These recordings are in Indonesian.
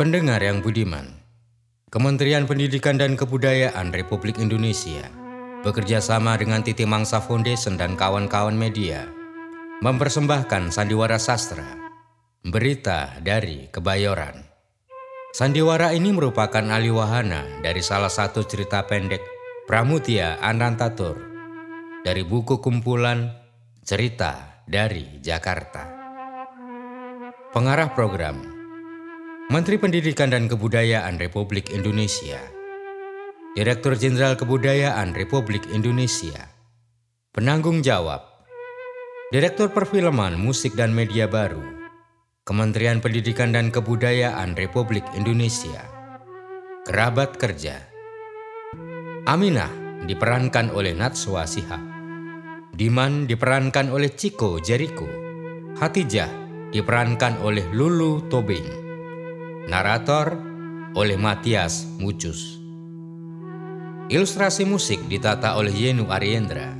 Pendengar yang budiman, Kementerian Pendidikan dan Kebudayaan Republik Indonesia bekerja sama dengan Titi Mangsa Foundation dan kawan-kawan media mempersembahkan Sandiwara Sastra, berita dari Kebayoran. Sandiwara ini merupakan aliwahana dari salah satu cerita pendek Pramutia Anantatur dari buku kumpulan Cerita dari Jakarta. Pengarah program Menteri Pendidikan dan Kebudayaan Republik Indonesia. Direktur Jenderal Kebudayaan Republik Indonesia. Penanggung jawab. Direktur Perfilman Musik dan Media Baru. Kementerian Pendidikan dan Kebudayaan Republik Indonesia. Kerabat Kerja. Aminah diperankan oleh Natswa Sihab. Diman diperankan oleh Ciko Jericho. Hatijah diperankan oleh Lulu Tobing Narator oleh Matias Mucus. Ilustrasi musik ditata oleh Yenu Ariendra.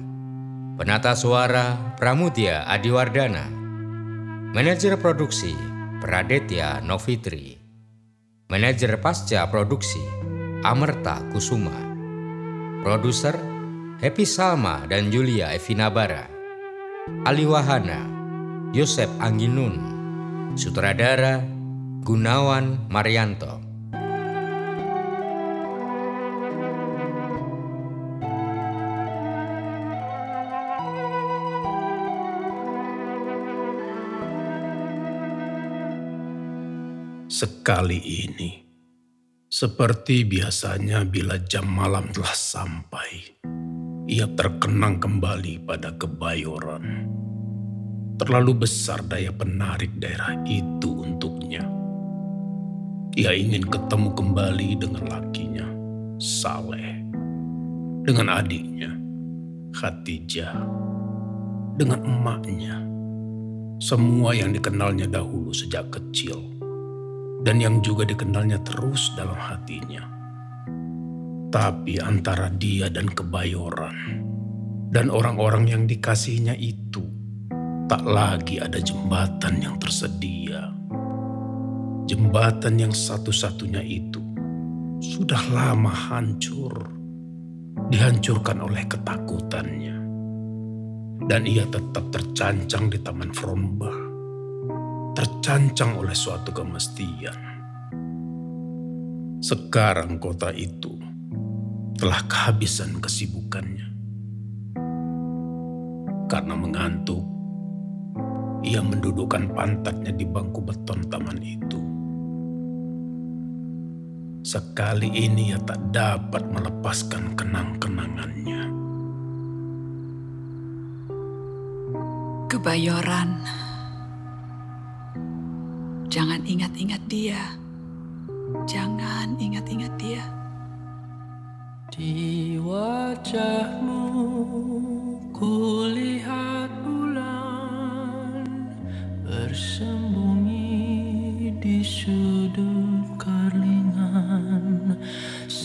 Penata suara Pramudia Adiwardana. Manajer produksi Pradetya Novitri. Manajer pasca produksi Amerta Kusuma. Produser Happy Salma dan Julia Evinabara. Aliwahana Yosep Angginun. Sutradara Gunawan Marianto. Sekali ini, seperti biasanya bila jam malam telah sampai, ia terkenang kembali pada kebayoran. Terlalu besar daya penarik daerah itu untuknya. Ia ingin ketemu kembali dengan lakinya, Saleh, dengan adiknya, Khatijah, dengan emaknya, semua yang dikenalnya dahulu sejak kecil, dan yang juga dikenalnya terus dalam hatinya. Tapi antara dia dan kebayoran, dan orang-orang yang dikasihnya itu, tak lagi ada jembatan yang tersedia Jembatan yang satu-satunya itu sudah lama hancur, dihancurkan oleh ketakutannya. Dan ia tetap tercancang di Taman Fromba, tercancang oleh suatu kemestian. Sekarang kota itu telah kehabisan kesibukannya. Karena mengantuk, ia mendudukkan pantatnya di bangku beton taman itu Sekali ini ia tak dapat melepaskan kenang-kenangannya. Kebayoran. Jangan ingat-ingat dia. Jangan ingat-ingat dia. Di wajahmu kulihat bulan bersembunyi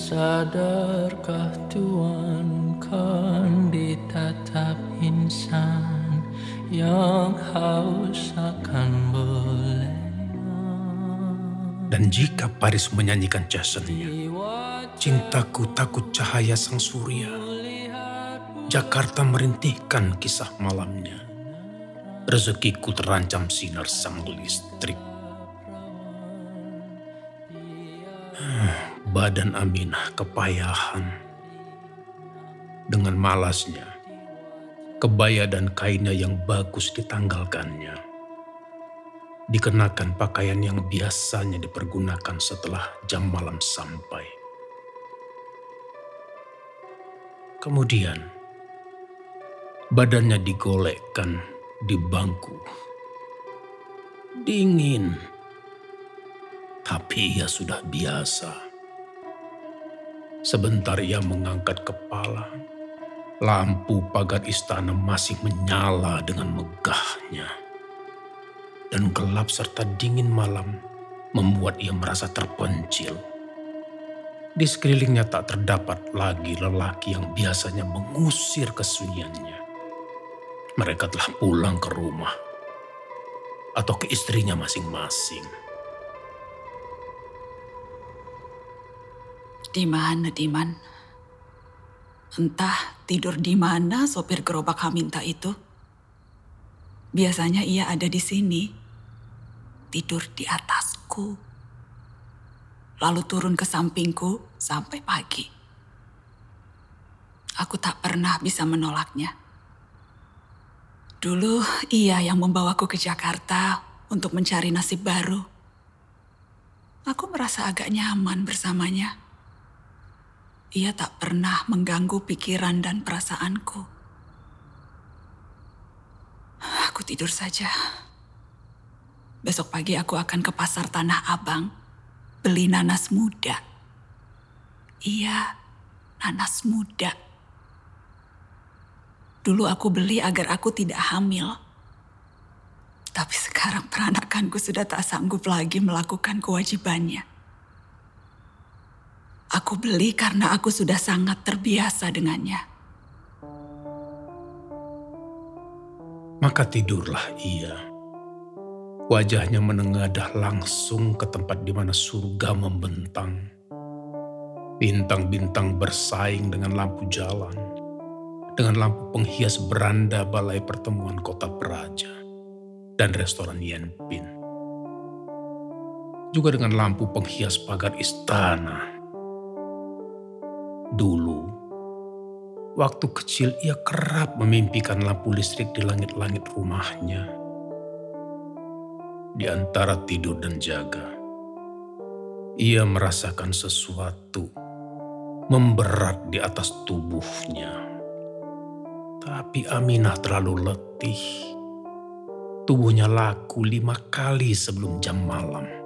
Sadarkah Tuhan kan ditatap insan yang haus akan boleh Dan jika Paris menyanyikan jasanya, cintaku takut cahaya sang surya. Jakarta merintihkan kisah malamnya. Rezekiku terancam sinar sang listrik. Badan Aminah kepayahan. Dengan malasnya, kebaya dan kainnya yang bagus ditanggalkannya. Dikenakan pakaian yang biasanya dipergunakan setelah jam malam sampai. Kemudian, badannya digolekkan di bangku. Dingin, tapi ia sudah biasa. Sebentar ia mengangkat kepala. Lampu pagar istana masih menyala dengan megahnya. Dan gelap serta dingin malam membuat ia merasa terpencil. Di sekelilingnya tak terdapat lagi lelaki yang biasanya mengusir kesunyiannya. Mereka telah pulang ke rumah atau ke istrinya masing-masing. Diman, Diman. Entah tidur di mana sopir gerobak Haminta itu. Biasanya ia ada di sini. Tidur di atasku. Lalu turun ke sampingku sampai pagi. Aku tak pernah bisa menolaknya. Dulu ia yang membawaku ke Jakarta untuk mencari nasib baru. Aku merasa agak nyaman bersamanya. Ia tak pernah mengganggu pikiran dan perasaanku. Aku tidur saja. Besok pagi aku akan ke pasar Tanah Abang, beli nanas muda. Iya, nanas muda. Dulu aku beli agar aku tidak hamil. Tapi sekarang peranakanku sudah tak sanggup lagi melakukan kewajibannya. Aku beli karena aku sudah sangat terbiasa dengannya. Maka tidurlah ia. Wajahnya menengadah langsung ke tempat di mana surga membentang. Bintang-bintang bersaing dengan lampu jalan. Dengan lampu penghias beranda balai pertemuan kota Praja dan restoran Yenpin. Juga dengan lampu penghias pagar istana Dulu, waktu kecil ia kerap memimpikan lampu listrik di langit-langit rumahnya. Di antara tidur dan jaga, ia merasakan sesuatu memberat di atas tubuhnya. Tapi Aminah terlalu letih. Tubuhnya laku lima kali sebelum jam malam.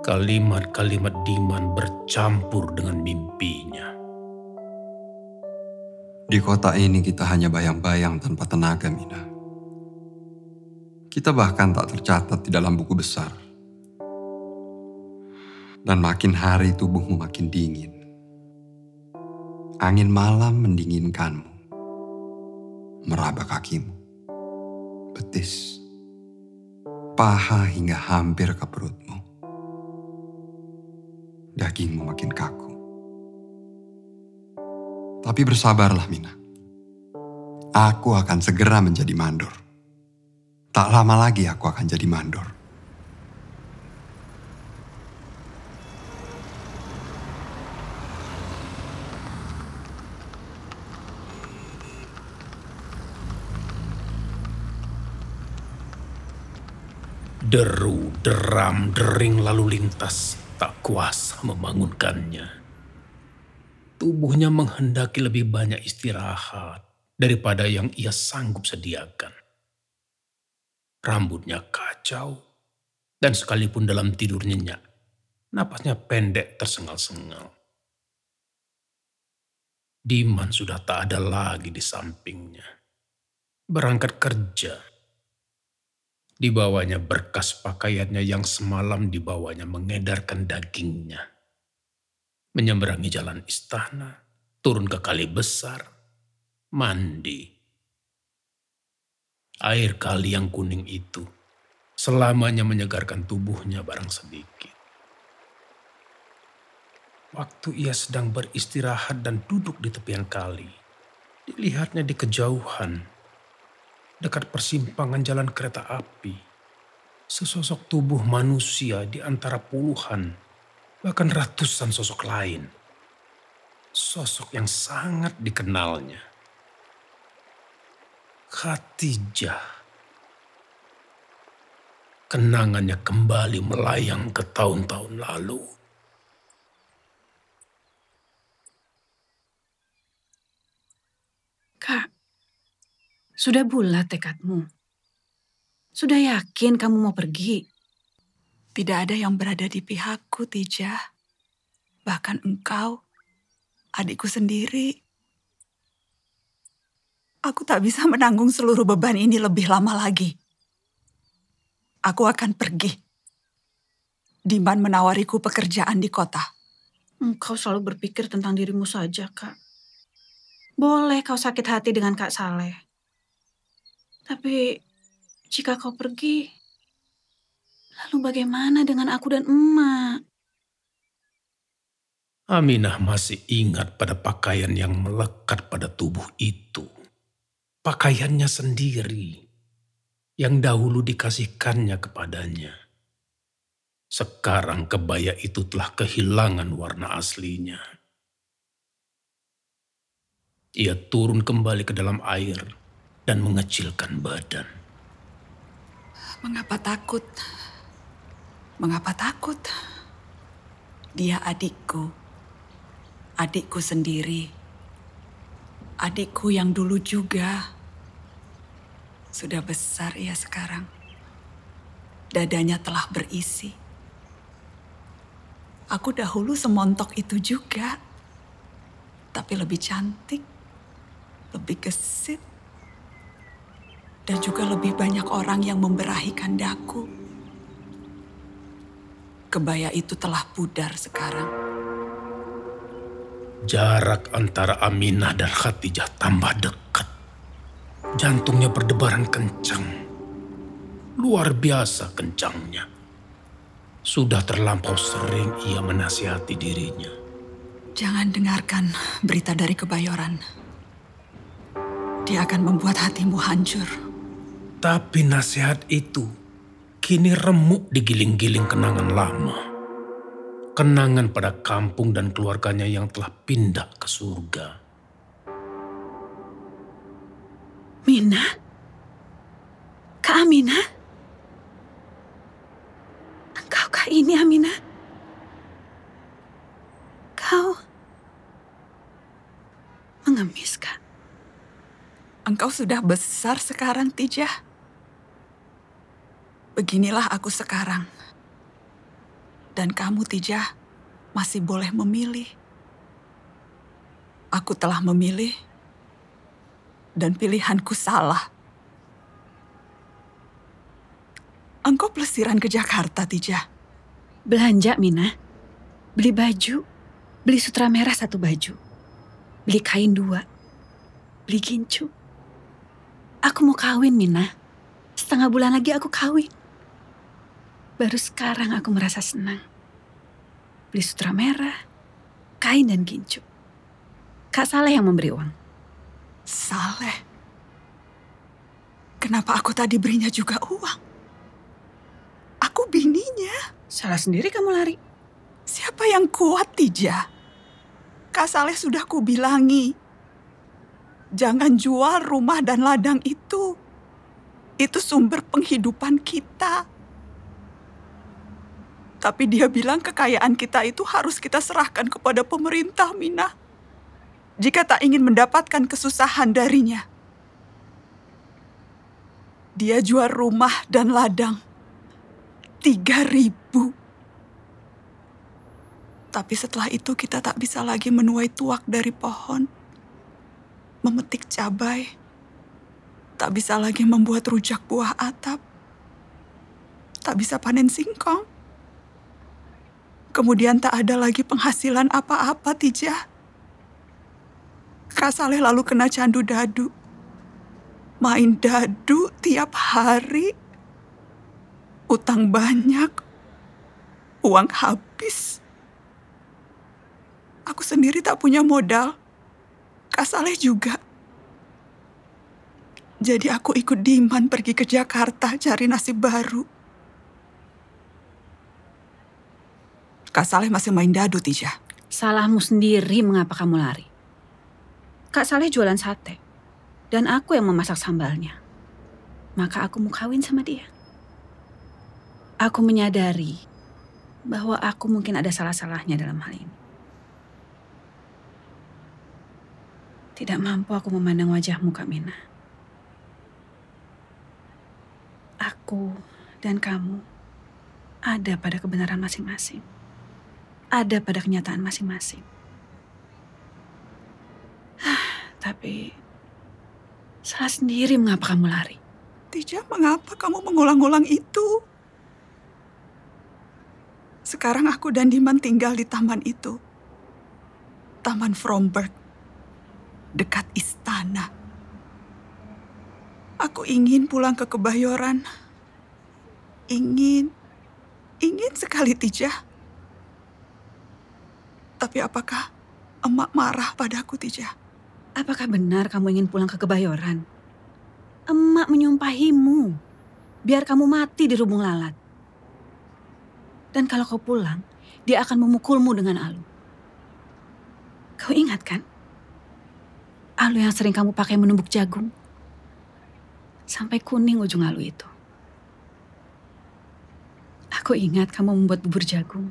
Kalimat-kalimat Diman bercampur dengan mimpinya. Di kota ini kita hanya bayang-bayang tanpa tenaga, Mina. Kita bahkan tak tercatat di dalam buku besar. Dan makin hari tubuhmu makin dingin. Angin malam mendinginkanmu. Meraba kakimu. Betis. Paha hingga hampir ke perutmu dagingmu makin kaku. Tapi bersabarlah Mina. Aku akan segera menjadi mandor. Tak lama lagi aku akan jadi mandor. Deru, deram, dering lalu lintas tak kuasa membangunkannya. Tubuhnya menghendaki lebih banyak istirahat daripada yang ia sanggup sediakan. Rambutnya kacau, dan sekalipun dalam tidur nyenyak, napasnya pendek tersengal-sengal. Diman sudah tak ada lagi di sampingnya. Berangkat kerja, Dibawanya berkas pakaiannya yang semalam dibawanya mengedarkan dagingnya. Menyeberangi jalan istana, turun ke kali besar, mandi. Air kali yang kuning itu selamanya menyegarkan tubuhnya barang sedikit. Waktu ia sedang beristirahat dan duduk di tepian kali, dilihatnya di kejauhan dekat persimpangan jalan kereta api, sesosok tubuh manusia di antara puluhan, bahkan ratusan sosok lain. Sosok yang sangat dikenalnya. Khadijah. Kenangannya kembali melayang ke tahun-tahun lalu. Kak, sudah bulat tekadmu? Sudah yakin kamu mau pergi? Tidak ada yang berada di pihakku, Tija. Bahkan engkau, adikku sendiri. Aku tak bisa menanggung seluruh beban ini lebih lama lagi. Aku akan pergi. Diman menawariku pekerjaan di kota. Engkau selalu berpikir tentang dirimu saja, Kak. Boleh kau sakit hati dengan Kak Saleh. Tapi jika kau pergi, lalu bagaimana dengan aku dan emak? Aminah masih ingat pada pakaian yang melekat pada tubuh itu. Pakaiannya sendiri yang dahulu dikasihkannya kepadanya. Sekarang kebaya itu telah kehilangan warna aslinya. Ia turun kembali ke dalam air dan mengecilkan badan. Mengapa takut? Mengapa takut? Dia adikku. Adikku sendiri. Adikku yang dulu juga. Sudah besar ia sekarang. Dadanya telah berisi. Aku dahulu semontok itu juga. Tapi lebih cantik, lebih gesit, dan juga lebih banyak orang yang memberahi kandaku. Kebaya itu telah pudar sekarang. Jarak antara Aminah dan Khadijah tambah dekat. Jantungnya berdebaran kencang. Luar biasa kencangnya. Sudah terlampau sering ia menasihati dirinya. Jangan dengarkan berita dari kebayoran. Dia akan membuat hatimu hancur. Tapi nasihat itu kini remuk digiling-giling kenangan lama. Kenangan pada kampung dan keluarganya yang telah pindah ke surga. Mina? Kak Amina? Engkau kak ini Amina? Kau mengemis kak? Engkau sudah besar sekarang, Tijah. Beginilah aku sekarang. Dan kamu, Tijah, masih boleh memilih. Aku telah memilih, dan pilihanku salah. Engkau pelesiran ke Jakarta, Tijah. Belanja, Mina. Beli baju. Beli sutra merah satu baju. Beli kain dua. Beli gincu. Aku mau kawin, Mina. Setengah bulan lagi aku kawin. Baru sekarang aku merasa senang. Beli sutra merah, kain dan gincu. Kak Saleh yang memberi uang. Saleh. Kenapa aku tadi berinya juga uang? Aku bininya. Salah sendiri kamu lari. Siapa yang kuat, Tija? Kak Saleh sudah kubilangi. Jangan jual rumah dan ladang itu. Itu sumber penghidupan kita. Tapi dia bilang kekayaan kita itu harus kita serahkan kepada pemerintah, Mina. Jika tak ingin mendapatkan kesusahan darinya. Dia jual rumah dan ladang. Tiga ribu. Tapi setelah itu kita tak bisa lagi menuai tuak dari pohon. Memetik cabai. Tak bisa lagi membuat rujak buah atap. Tak bisa panen singkong. Kemudian tak ada lagi penghasilan apa-apa, Tija. Kak Saleh lalu kena candu dadu. Main dadu tiap hari. Utang banyak. Uang habis. Aku sendiri tak punya modal. Kak Saleh juga. Jadi aku ikut Diman pergi ke Jakarta cari nasib baru. Kak Saleh masih main dadu, Tija. Salahmu sendiri mengapa kamu lari. Kak Saleh jualan sate. Dan aku yang memasak sambalnya. Maka aku mau kawin sama dia. Aku menyadari bahwa aku mungkin ada salah-salahnya dalam hal ini. Tidak mampu aku memandang wajahmu, Kak Mina. Aku dan kamu ada pada kebenaran masing-masing ada pada kenyataan masing-masing. Tapi salah sendiri mengapa kamu lari. Tija, mengapa kamu mengulang-ulang itu? Sekarang aku dan Diman tinggal di taman itu. Taman Fromberg. Dekat istana. Aku ingin pulang ke Kebayoran. Ingin. Ingin sekali, Tijah. Tapi apakah emak marah padaku, Tija? Apakah benar kamu ingin pulang ke Kebayoran? Emak menyumpahimu, biar kamu mati di rubung lalat. Dan kalau kau pulang, dia akan memukulmu dengan alu. Kau ingat kan? Alu yang sering kamu pakai menumbuk jagung. Sampai kuning ujung alu itu. Aku ingat kamu membuat bubur jagung.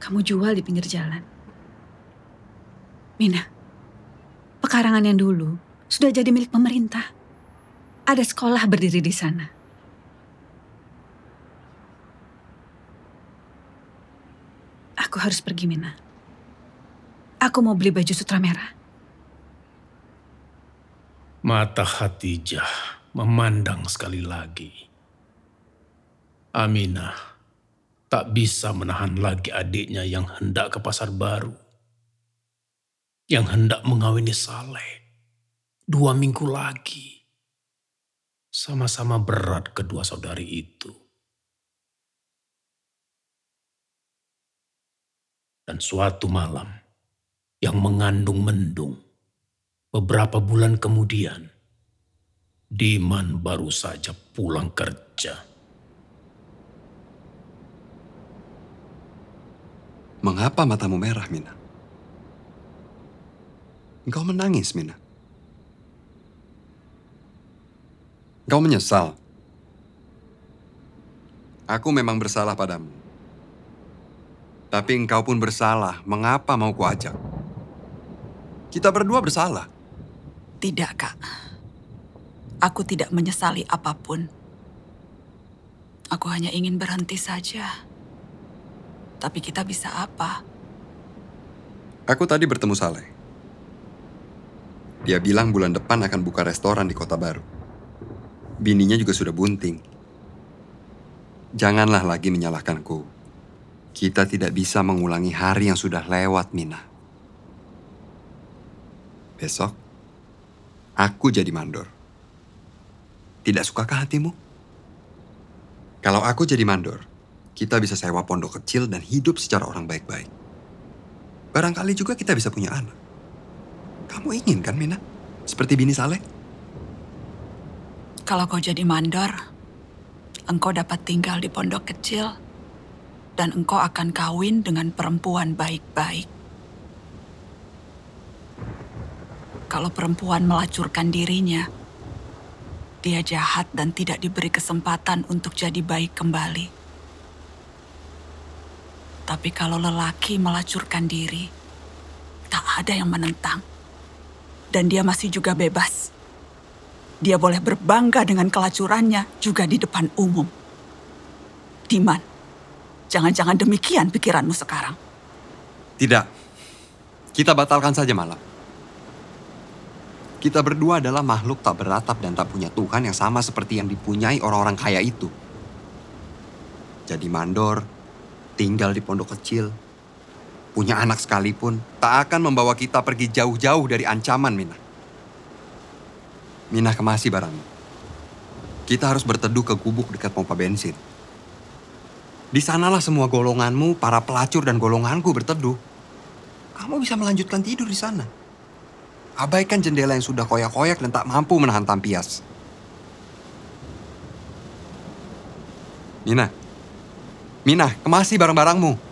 Kamu jual di pinggir jalan. Mina, pekarangan yang dulu sudah jadi milik pemerintah. Ada sekolah berdiri di sana. Aku harus pergi, Mina. Aku mau beli baju sutra merah. Mata Hatijah memandang sekali lagi. Aminah tak bisa menahan lagi adiknya yang hendak ke pasar baru. Yang hendak mengawini Saleh. Dua minggu lagi. Sama-sama berat kedua saudari itu. Dan suatu malam yang mengandung mendung. Beberapa bulan kemudian, Diman baru saja pulang kerja. Mengapa matamu merah, Mina? Engkau menangis, Mina. Engkau menyesal. Aku memang bersalah padamu. Tapi engkau pun bersalah. Mengapa mau kuajak? Kita berdua bersalah. Tidak, Kak. Aku tidak menyesali apa pun. Aku hanya ingin berhenti saja. Tapi kita bisa apa? Aku tadi bertemu Saleh. Dia bilang bulan depan akan buka restoran di kota baru. Bininya juga sudah bunting. Janganlah lagi menyalahkanku. Kita tidak bisa mengulangi hari yang sudah lewat, Mina. Besok, aku jadi mandor. Tidak sukakah hatimu? Kalau aku jadi mandor, kita bisa sewa pondok kecil dan hidup secara orang baik-baik. Barangkali juga kita bisa punya anak. Kamu ingin kan, Mina? Seperti bini Saleh? Kalau kau jadi mandor, engkau dapat tinggal di pondok kecil dan engkau akan kawin dengan perempuan baik-baik. Kalau perempuan melacurkan dirinya, dia jahat dan tidak diberi kesempatan untuk jadi baik kembali. Tapi kalau lelaki melacurkan diri, tak ada yang menentang. Dan dia masih juga bebas. Dia boleh berbangga dengan kelacurannya juga di depan umum. Diman, jangan-jangan demikian pikiranmu sekarang. Tidak. Kita batalkan saja malam. Kita berdua adalah makhluk tak beratap dan tak punya Tuhan yang sama seperti yang dipunyai orang-orang kaya itu. Jadi mandor, tinggal di pondok kecil, punya anak sekalipun, tak akan membawa kita pergi jauh-jauh dari ancaman, Mina. Mina kemasi barangmu. Kita harus berteduh ke gubuk dekat pompa bensin. Di sanalah semua golonganmu, para pelacur dan golonganku berteduh. Kamu bisa melanjutkan tidur di sana. Abaikan jendela yang sudah koyak-koyak dan tak mampu menahan tampias. Mina. Mina, kemasi barang-barangmu.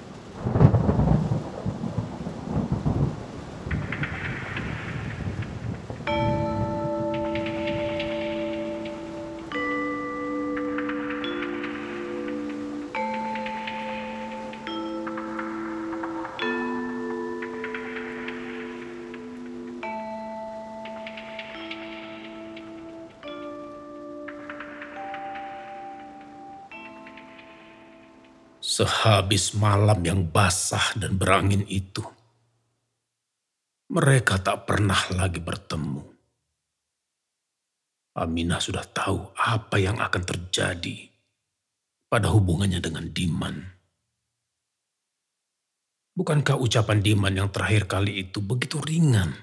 Sehabis malam yang basah dan berangin itu, mereka tak pernah lagi bertemu. Aminah sudah tahu apa yang akan terjadi pada hubungannya dengan Diman. Bukankah ucapan Diman yang terakhir kali itu begitu ringan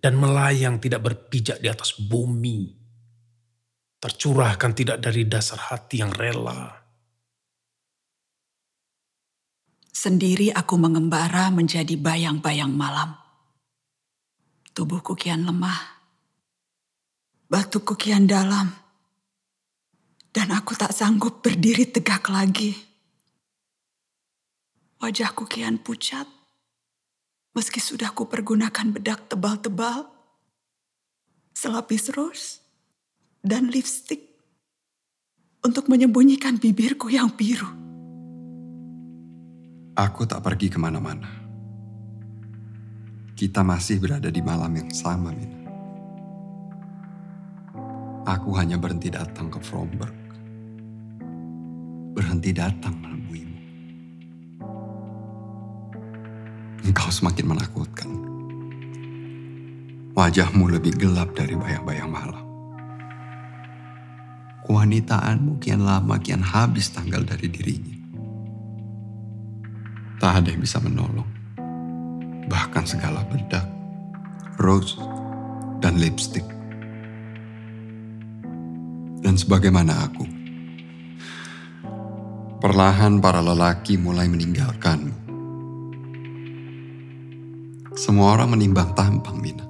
dan melayang tidak berpijak di atas bumi, tercurahkan tidak dari dasar hati yang rela. Sendiri aku mengembara menjadi bayang-bayang malam. Tubuhku kian lemah. Batuku kian dalam. Dan aku tak sanggup berdiri tegak lagi. Wajahku kian pucat. Meski sudah kupergunakan bedak tebal-tebal, selapis ros, dan lipstick untuk menyembunyikan bibirku yang biru. Aku tak pergi ke mana-mana. Kita masih berada di malam yang sama, Mina. Aku hanya berhenti datang ke Fromberg. Berhenti datang menemuimu. Engkau semakin menakutkan. Wajahmu lebih gelap dari bayang-bayang malam. Kewanitaanmu kian lama kian habis tanggal dari dirinya. Tak ada yang bisa menolong. Bahkan segala bedak, rose, dan lipstick. Dan sebagaimana aku, perlahan para lelaki mulai meninggalkanmu. Semua orang menimbang tampang, Mina.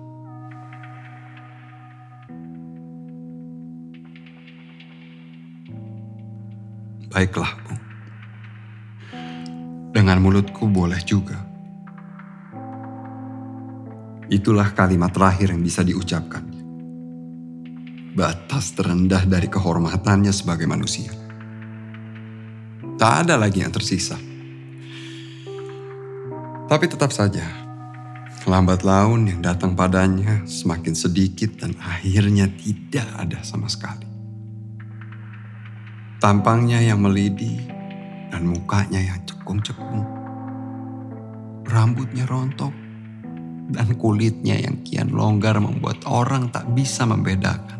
Baiklah, Bu. Dengan mulutku boleh juga. Itulah kalimat terakhir yang bisa diucapkan. Batas terendah dari kehormatannya sebagai manusia. Tak ada lagi yang tersisa. Tapi tetap saja, lambat laun yang datang padanya semakin sedikit dan akhirnya tidak ada sama sekali. Tampangnya yang melidi dan mukanya yang cekung-cekung. Rambutnya rontok dan kulitnya yang kian longgar membuat orang tak bisa membedakan.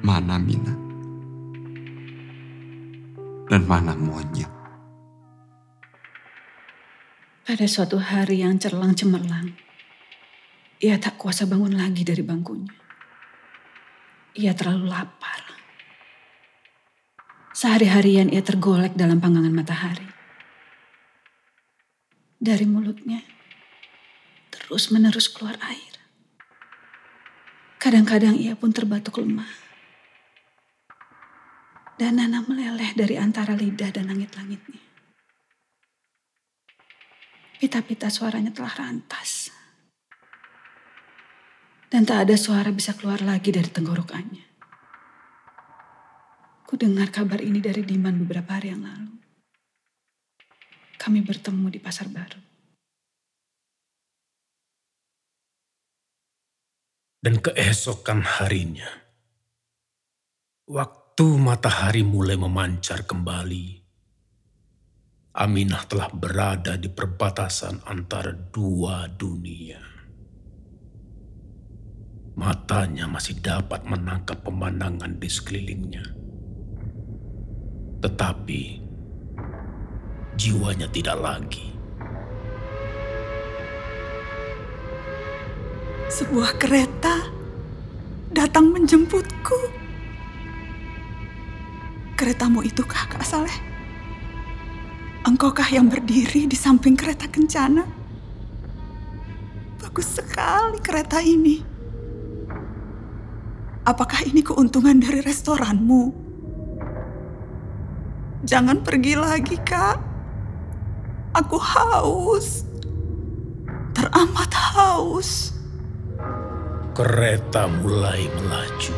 Mana Mina dan mana monyet. Pada suatu hari yang cerlang cemerlang, ia tak kuasa bangun lagi dari bangkunya. Ia terlalu lapar. Sehari-harian ia tergolek dalam panggangan matahari. Dari mulutnya terus-menerus keluar air. Kadang-kadang ia pun terbatuk lemah. Dan nanah meleleh dari antara lidah dan langit-langitnya. Pita-pita suaranya telah rantas. Dan tak ada suara bisa keluar lagi dari tenggorokannya. Ku dengar kabar ini dari Diman beberapa hari yang lalu. Kami bertemu di pasar baru. Dan keesokan harinya, waktu matahari mulai memancar kembali, Aminah telah berada di perbatasan antara dua dunia. Matanya masih dapat menangkap pemandangan di sekelilingnya. Tetapi jiwanya tidak lagi. Sebuah kereta datang menjemputku. Keretamu itu kah, Kak Saleh? Engkaukah yang berdiri di samping kereta kencana? Bagus sekali kereta ini. Apakah ini keuntungan dari restoranmu? Jangan pergi lagi, Kak. Aku haus. Teramat haus. Kereta mulai melaju.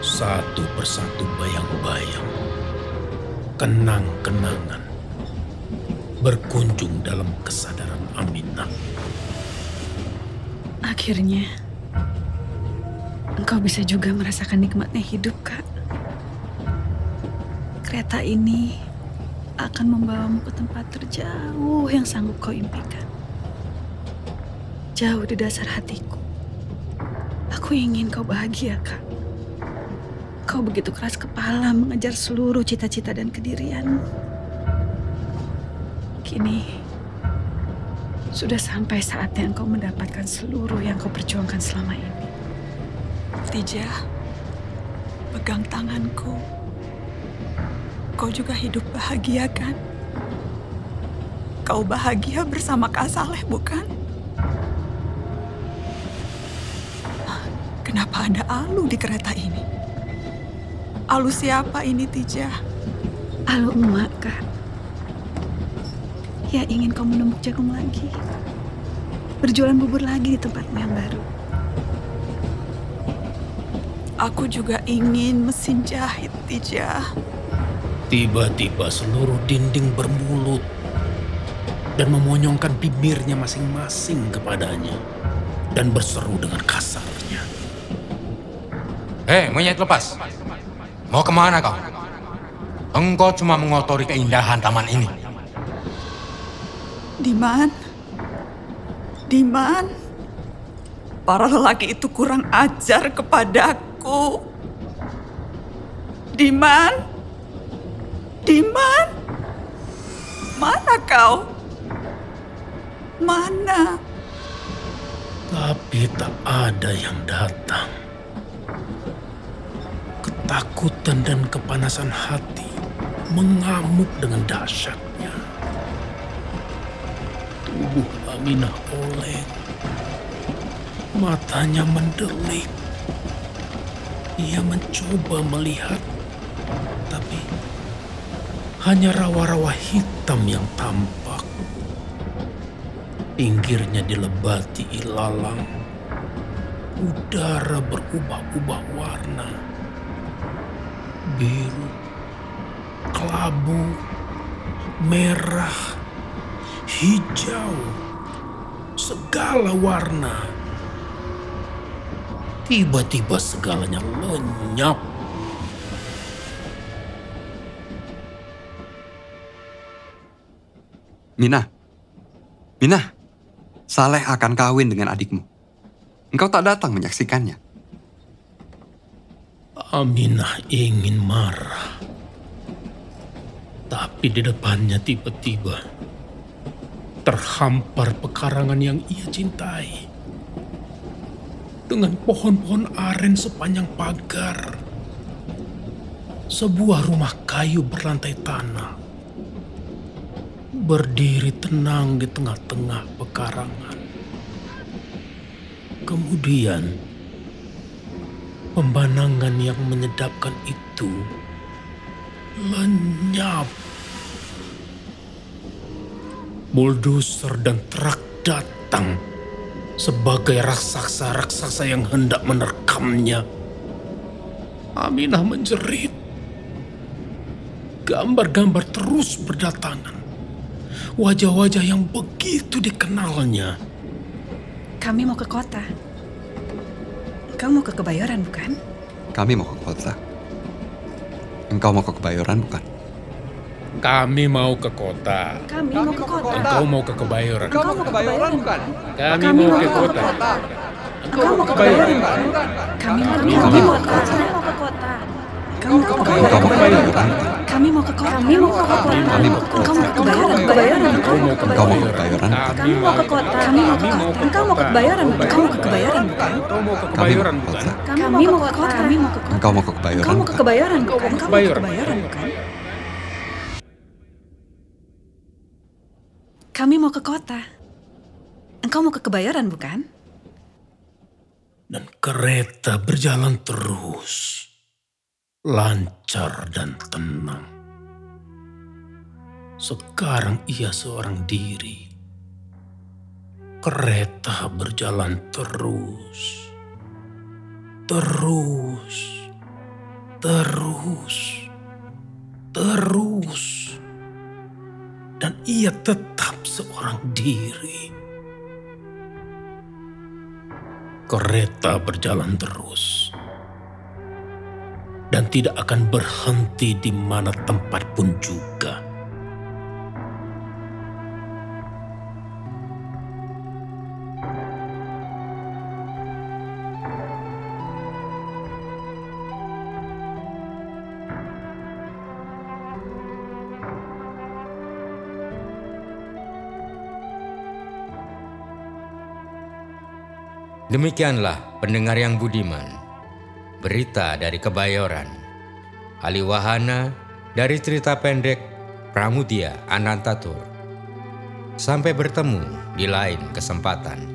Satu persatu bayang-bayang, kenang-kenangan berkunjung dalam kesadaran Aminah. Akhirnya, engkau bisa juga merasakan nikmatnya hidup, Kak. Kereta ini akan membawamu ke tempat terjauh yang sanggup kau impikan. Jauh di dasar hatiku. Aku ingin kau bahagia, Kak. Kau begitu keras kepala mengejar seluruh cita-cita dan kedirianmu. Kini, sudah sampai saatnya engkau mendapatkan seluruh yang kau perjuangkan selama ini. Tija, pegang tanganku. Kau juga hidup bahagia kan? Kau bahagia bersama Kak Saleh, bukan? Kenapa ada Alu di kereta ini? Alu siapa ini, Tija? Alu emak, Kak. Ya ingin kau menumbuk jagung lagi. Berjualan bubur lagi di tempatmu yang baru. Aku juga ingin mesin jahit, Tija. Tiba-tiba seluruh dinding bermulut dan memonyongkan bibirnya masing-masing kepadanya dan berseru dengan kasarnya. Hei, monyet lepas. Mau ke mana kau? Engkau cuma mengotori keindahan taman ini. Diman? Diman? Para lelaki itu kurang ajar kepadaku. Diman? Diman? Mana kau? Mana? Tapi tak ada yang datang. Ketakutan dan kepanasan hati mengamuk dengan dahsyatnya. Tubuh Aminah oleng. Matanya mendelik. Ia mencoba melihat, hanya rawa-rawa hitam yang tampak. Pinggirnya dilebati ilalang. Udara berubah-ubah warna. Biru, kelabu, merah, hijau, segala warna. Tiba-tiba segalanya lenyap. Mina, Mina, Saleh akan kawin dengan adikmu. Engkau tak datang menyaksikannya. Aminah ingin marah. Tapi di depannya tiba-tiba terhampar pekarangan yang ia cintai. Dengan pohon-pohon aren sepanjang pagar. Sebuah rumah kayu berlantai tanah. Berdiri tenang di tengah-tengah pekarangan. Kemudian, Pembanangan yang menyedapkan itu lenyap. Bulldozer dan truk datang sebagai raksasa-raksasa yang hendak menerkamnya. Aminah menjerit. Gambar-gambar terus berdatangan. Wajah-wajah yang begitu dikenalnya. Kami mau ke kota. Kau mau ke Kebayoran, bukan? Kami mau ke kota. Engkau mau ke Kebayoran, bukan? Kami mau ke kota. Kami, mau ke kota. Engkau mau ke Kebayoran. Engkau mau ke Kebayoran, bukan? Kami mau ke kota. Engkau mau ke Kebayoran, bukan? Kami mau kami mau ke kota. Kami mau ke Engkau mau ke Kebayoran, bukan? Kami mau ke kota. Kami mau ke kota. Kami mau ke kota. mau ke Kebayoran, Kebayoran. Engkau mau ke mau ke Kebayoran? Kami mau ke kota. Kami mau ke kota. Engkau mau ke Kebayoran, bukan? Engkau mau ke Kebayoran, bukan? Engkau mau ke Kami mau Kebayoran, ke bukan? kota. Kami mau ke kota. Kami mau ke kota. Engkau mau ke mau ke? Kebayoran, mau Kebayoran. Kami mau ke kota. Engkau mau ke Kebayoran, bukan? Dan kereta berjalan terus. Lancar dan tenang. Sekarang ia seorang diri. Kereta berjalan terus. Terus. Terus. Terus. Dan ia tetap seorang diri. Kereta berjalan terus. Dan tidak akan berhenti di mana tempat pun juga. Demikianlah pendengar yang budiman. Berita dari Kebayoran. Ali Wahana Dari cerita pendek Pramudia Anantatur. Sampai bertemu di lain kesempatan.